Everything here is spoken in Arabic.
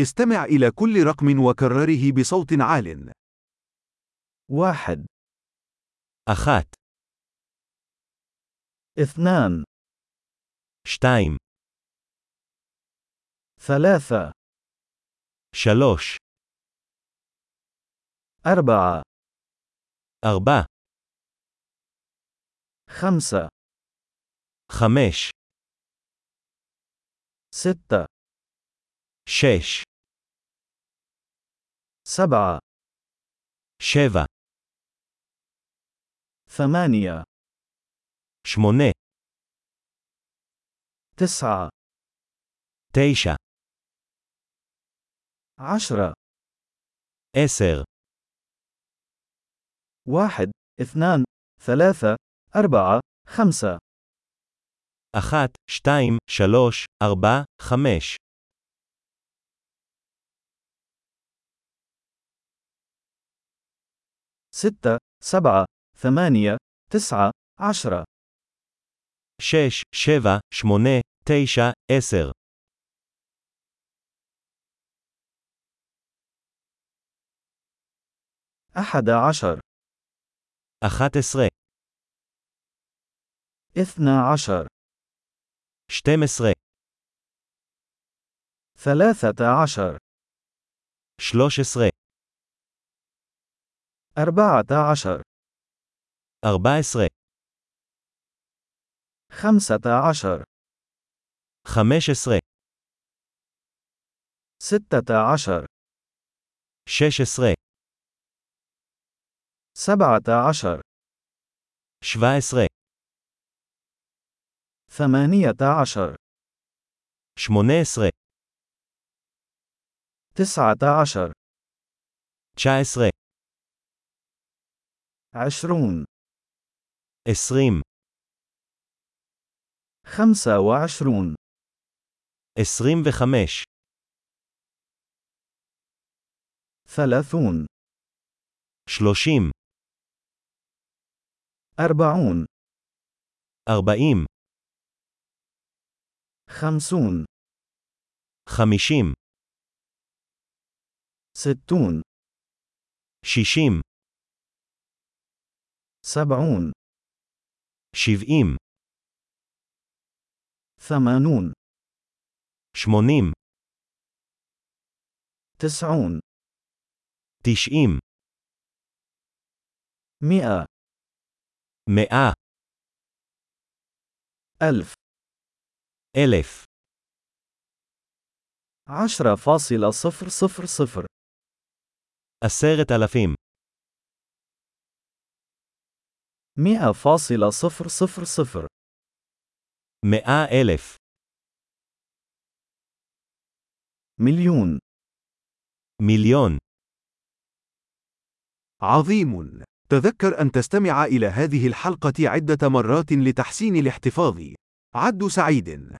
استمع إلى كل رقم وكرره بصوت عال. واحد אחת, اثنان שתיים, ثلاثة שלוש, أربعة ארבע, خمسة חמש, ستة שש, سبعة שבע, ثمانية שמונה, تسعة תשע, عشرة עשר, واحد اثنان ثلاثة أربعة خمسة אחת, שתיים, שלוש, ארבע, חמש, ستة، سبعة، ثمانية، تسعة، عشرة. شش، شفا، شمونة، تيشا، أسر. أحد عشر. أحد عشر. اثنا عشر. شتم عشر. ثلاثة عشر. شلوش عشر. أربعة عشر. أربعة عشر. خمسة عشر. خمسة عشر. ستة عشر. شش عشر. سبعة عشر. شبع عشر. ثمانية عشر. شمونة عشر. تسعة عشر. تسعة عشر. عشرون עשרים, خمسة وعشرون עשרים וחמש, ثلاثون שלושים, أربعون ארבעים, خمسون חמישים, ستون שישים, سبعون שבעים, ثمانون שמונים, تسعون תשעים, مئة מאה, ألف אלף, عشرة فاصلة صفر صفر صفر עשרת אלפים, مئة فاصلة صفر صفر صفر. مئة ألف. مليون. مليون. عظيم. تذكر أن تستمع إلى هذه الحلقة عدة مرات لتحسين الاحتفاظ. عد سعيد.